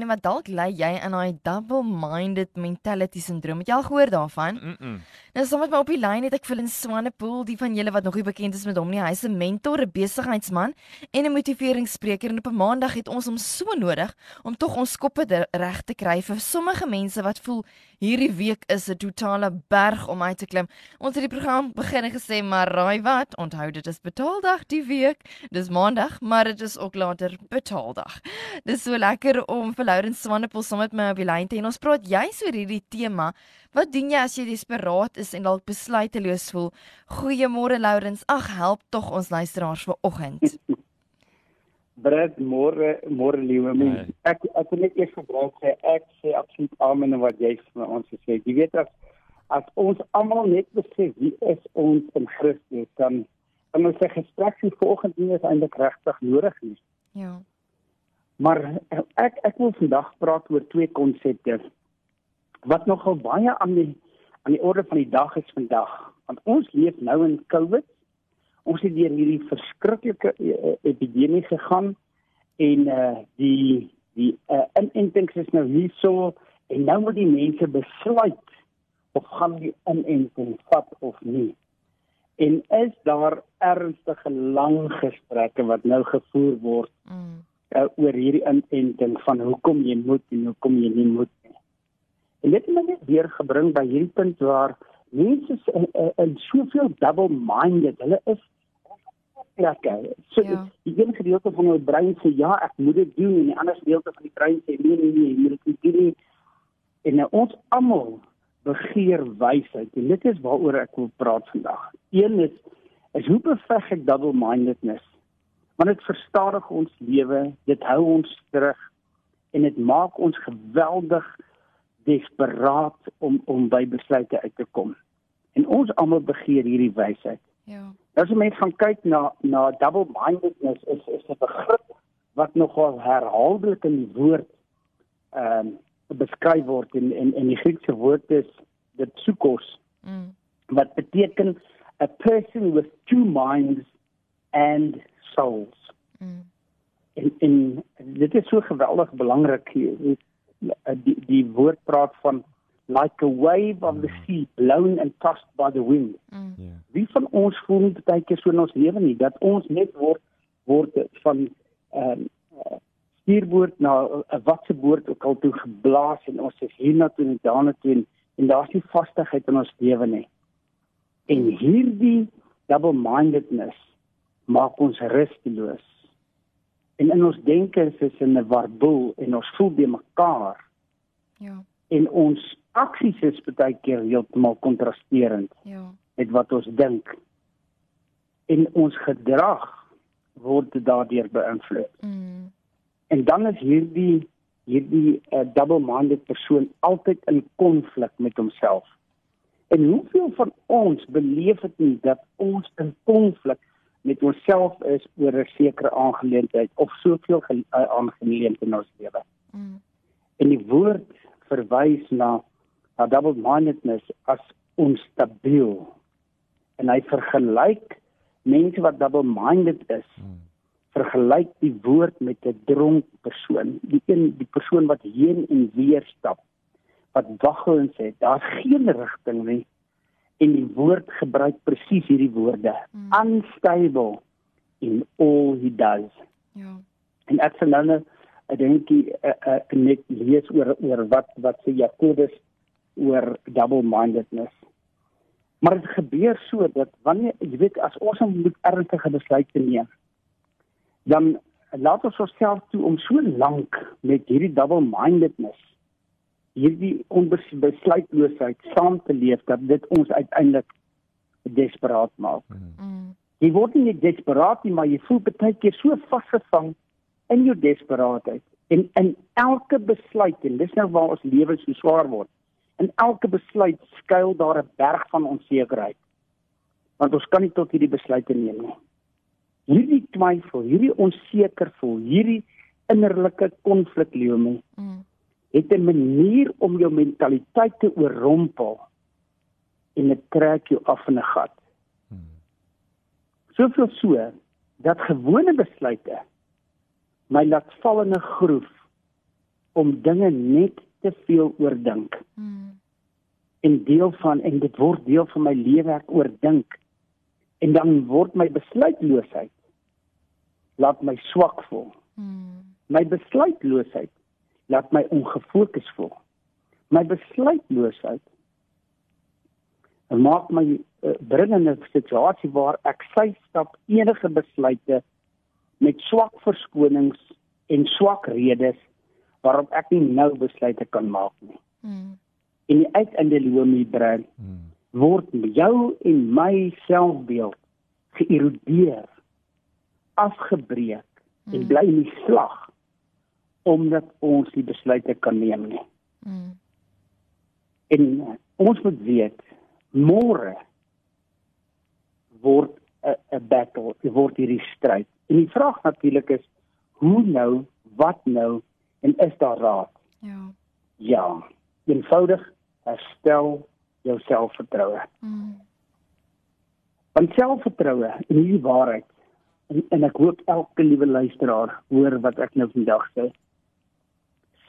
nie maar dalk lê jy in daai double-minded mentality syndroom. Het jy al gehoor daarvan? Mm -mm. Nou soms met my op die lyn het ek 'n Swanepoel, die van julle wat nog nie bekend is met hom nie. Hy's 'n mentor, 'n besigheidsman en 'n motiveringsspreker en op 'n Maandag het ons hom so nodig om tog ons koppe reg te kry vir sommige mense wat voel hierdie week is 'n totale berg om uit te klim. Ons het die program begin gesê, maar raai wat? Onthou dit is betaaldag die week. Dis Maandag, maar dit is ook later betaaldag. Dis so lekker om vir Laurens Swanepoel saam met my op die lyn te hê ons praat juis oor hierdie tema. Wat doen jy as jy desperaat is en dalk besluiteloos voel? Goeiemôre Laurens. Ag, help tog ons luisteraars vanoggend. Brad môre môre liewe mens. Nee. Ek ek wil net eers gebruik sê ek sê absoluut amen wat jy vir ons gesê. Jy weet as as ons almal net besef wie is ons in Christus dan dan ons se gesprek vanoggend nie is eintlik regtig nodig nie. Ja. Maar ek ek wil vandag praat oor twee konsepte wat nogal baie aan die aan die orde van die dag is vandag. Want ons leef nou in COVID. Ons het deur hierdie verskriklike uh, epidemie gegaan en uh die die uh, inentings is nou hierso en nou moet die mense besluit of gaan die inenting vat of nie. En is daar ernstige lang gesprekke wat nou gevoer word Mm. uh, oor hierdie inenting van hoekom jy moet en hoekom jy nie moet nie. En dit het my net weer gebring by hierdie punt waar mense is in, in, in soveel double-minded. Hulle is plekke. So Ja. die een gedeelte van hulle brein sê ja, ek moet dit doen en die ander gedeelte van die brein sê nee nee nee, jy moet dit nie doen nie. En nou, ons almal begeer wysheid en dit is waaroor ek wil praat vandag. Een is is hoe beveg ek double-mindedness? want dit verstadig ons lewe, dit hou ons terug en dit maak ons geweldig desperaat om om by besluite uit te kom. En ons almal begeer hierdie wysheid. Ja. As jy mens gaan kyk na na double mindedness is is 'n begrip wat nogal herhaaldelik in die woord ehm um, beskryf word en en en die Griekse woord is dit psychos Mm. wat beteken a person with two minds and souls. Mm. En en dit is so geweldig belangrik hier. Die die woord praat van like a wave of the sea blown and tossed by the wind. Mm. Ja. Wie van ons voel nie baie keer so in ons lewe nie dat ons net word word van ehm uh, stuurboord na 'n watse boord ook al toe geblaas en ons is hiernatoe en daarna toe en, en daar's nie vastigheid in ons lewe nie. En hierdie double-mindedness maak ons rusteloos. En in ons denke is dit 'n warboel en ons voel be mekaar Ja. en ons aksies is baie keer heeltemal kontrasterend Ja. met wat ons dink. En ons gedrag word daardeur beïnvloed. Mm. En dan is hierdie hierdie uh, double-minded persoon altyd in konflik met homself. En hoeveel van ons beleef dit nie dat ons in konflik met onsself is oor 'n sekere aangeleentheid of soveel ge- aangeleenthede in ons lewe. Mm. En die woord verwys na na double-mindedness as onstabiel. En hy vergelyk mense wat double-minded is, Mm. vergelyk die woord met 'n dronk persoon, die een die persoon wat heen en weer stap, wat waggel en sê daar's geen rigting nie. En die woord gebruik presies hierdie woorde, Mm. unstable in all he does. Ja. En ek sal nou net ek dink uh, net lees oor oor wat wat sê Jakobus oor double-mindedness. Maar dit gebeur so dat wanneer jy weet as ons moet ernstige besluite neem, dan laat ons onsself toe om so lank met hierdie double-mindedness hierdie onbesluitloosheid saam te leef dat dit ons uiteindelik desperaat maak. Mm. Mm. Jy word nie desperaat nie, maar jy voel baie keer so vasgevang in jou desperaatheid. En in elke besluit en dis nou waar ons lewe so swaar word. In elke besluit skuil daar 'n berg van onsekerheid. Want ons kan nie tot hierdie besluite neem nie. Hierdie twyfel, hierdie onseker voel, hierdie innerlike konflik lewe my Mm. het 'n manier om jou mentaliteit te oorrompel en dit trek jou af in 'n gat. Soveel so dat gewone besluite my laat val in 'n groef om dinge net te veel oordink. Mm. En deel van en dit word deel van my lewe ek oordink. En dan word my besluitloosheid laat my swak voel. Mm. My besluitloosheid laat my ongefokus voel. My besluitloosheid maak my uh, bring in 'n situasie waar ek sy stap enige besluite met swak verskonings en swak redes waarop ek nie nou besluite kan maak nie. Mm. En die uiteinde loom hier brein word jou en my selfbeeld geërodeer, afgebreek en Mm. bly in die slag omdat ons nie besluite kan neem nie. Mm. En ons moet weet môre word 'n battle, dit word hierdie stryd. En die vraag natuurlik is hoe nou, wat nou en is daar raad? Ja. Ja, eenvoudig herstel jou selfvertroue. Mm. Want selfvertroue en hierdie waarheid en, en ek hoop elke liewe luisteraar hoor wat ek nou vandag sê.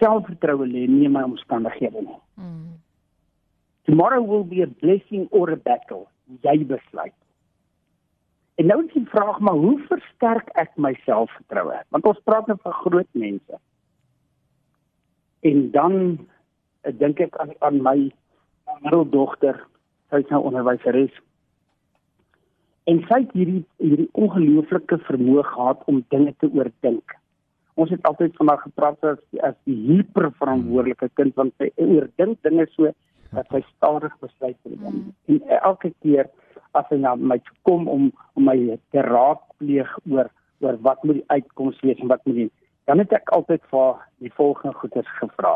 Selfvertroue lê nie in my omstandighede nie. Mm. Tomorrow will be a blessing or a battle. Jy besluit. En nou is die vraag maar hoe versterk ek my selfvertroue? Want ons praat nou van groot mense. En dan ek dink ek aan aan my middeldogter, sy is nou onderwyseres. En sy het hierdie hierdie ongelooflike vermoë gehad om dinge te oordink. Ons het altyd van haar gepraat as as die hyperverantwoordelike kind want sy oordink dinge so dat sy stadig besluite neem. Mm. En elke keer as sy na my toe kom om om my te raadpleeg oor oor wat moet die uitkoms wees en wat moet die dan het ek altyd vir die volgende goeders gevra.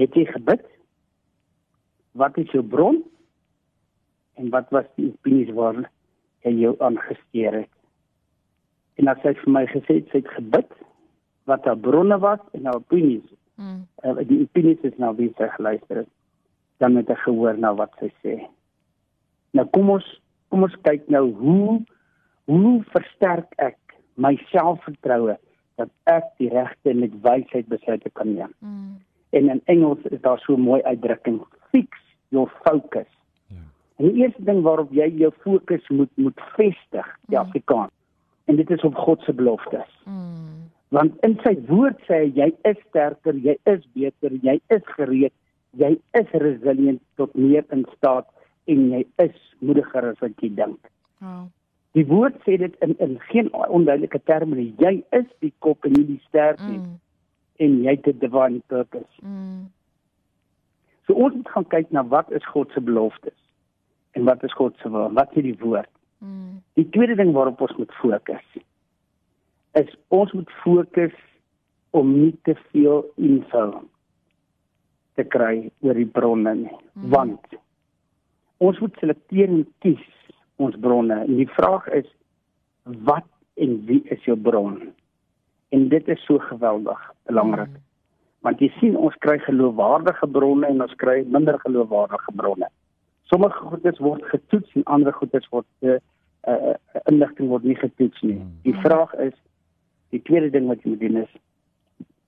Het jy gebid? Wat is jou bron? En wat was die opinies waar jy jou aangesteer het? En as sy vir my gesê het sy het gebid wat haar bronne was en haar opinies, Mm. uh, die opinies is nou wie sy geluister het, dan het ek gehoor na wat sy sê. Nou kom ons kom ons kyk nou hoe hoe versterk ek my selfvertroue dat ek die regte met wysheid besluite kan neem. Mm. En in Engels is daar so 'n mooi uitdrukking, fix your focus. Ja. En die eerste ding waarop jy jou fokus moet moet vestig, die Mm. Afrikaans. En dit is op God se beloftes. Mm. Want in sy woord sê hy jy is sterker, jy is beter, jy is gereed, jy is resilient tot meer in staat en jy is moediger as wat jy dink. Wow. Die woord sê dit in in geen onduidelike terme nie. Jy is die kop en nie die stert nie Mm. en jy het 'n divine purpose. Mm. So ons moet gaan kyk na wat is God se beloftes en wat is God se wil? Wat sê die woord? Mm. Die tweede ding waarop ons moet fokus is ons moet fokus om nie te veel info te kry oor die bronne nie, Mhm. want ons moet selekteer en kies ons bronne. En die vraag is wat en wie is jou bron? En dit is so geweldig belangrik. Mm. Want jy sien ons kry geloofwaardige bronne en ons kry minder geloofwaardige bronne. Sommige goedes word getoets en ander goedes word uh, uh, inligting word nie getoets nie. Mm. Die vraag is die tweede ding wat jy moet doen is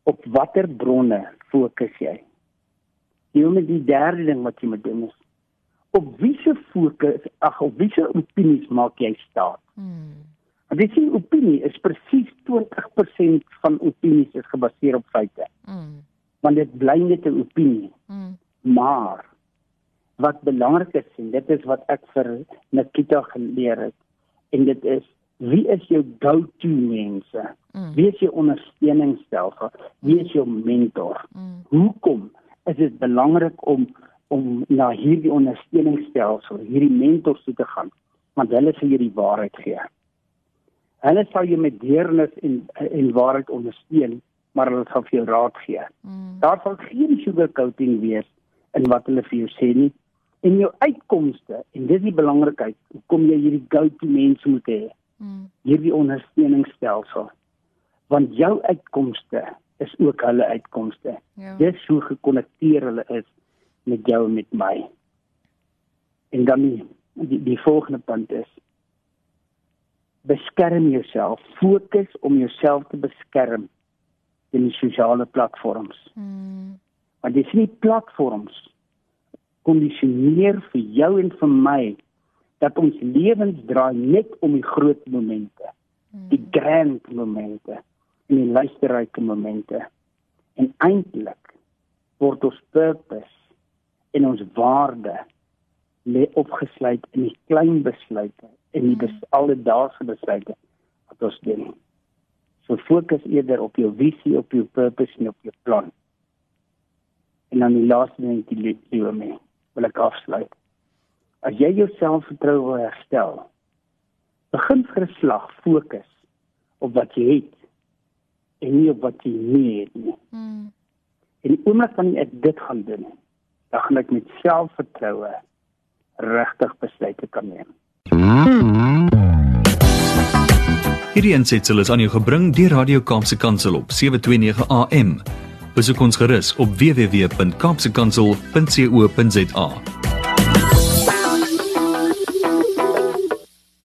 op watter bronne fokus jy? Jy moet die derde ding wat jy moet doen is op wiese fokus ag op wiese opinies maak jy staat? Mm. Want jy sien opinie is presies 20% van opinies is gebaseer op feite. Mm. Want dit bly net 'n opinie. Mm. Maar wat belangrik is en dit is wat ek vir Nikita geleer het en dit is wie is jou go-to mense? Mm. Wie is jou ondersteuningsstelsel? Wie is jou mentor? Mm. Hoekom is dit belangrik om om na hierdie ondersteuningsstelsel, hierdie mentors toe te gaan? Want hulle sal jou die waarheid gee. Hulle sal jou met deernis en en waarheid ondersteun, maar hulle sal vir jou raad gee. Mm. Daar sal geen sugarcoating wees in wat hulle vir jou sê nie. En jou uitkomste, en dis die belangrikheid, hoekom jy hierdie go-to mense moet hê, Mm. hierdie ondersteuningsstelsel. Want jou uitkomste is ook hulle uitkomste. Ja. Dis hoe gekonnekteer hulle is met jou en met my. En dan die die, die volgende punt is beskerm jouself, fokus om jouself te beskerm in die sosiale platforms. Mm. Want dis nie platforms kondisioneer vir jou en vir my dat ons lewens draai net om die groot momente, die grand momente en die luisterryke momente. En eintlik word ons purpose en ons waarde lê opgesluit in die klein besluite en die bes alledaagse besluite wat ons doen. So fokus eerder op jou visie, op jou purpose en op jou plan. En dan die laaste ding wat jy lewe mee, wil ek afsluit. As jy jou selfvertroue wil herstel, begin vir 'n slag fokus op wat jy het en nie op wat jy nie het nie. Mm. En die oomblik wanneer ek dit gaan doen, dan gaan ek met selfvertroue regtig besluite kan neem. Hierdie aansetsel is aan jou gebring deur Radio Kaapse Kansel op 729 AM. Besoek ons gerus op www.kaapsekansel.co.za.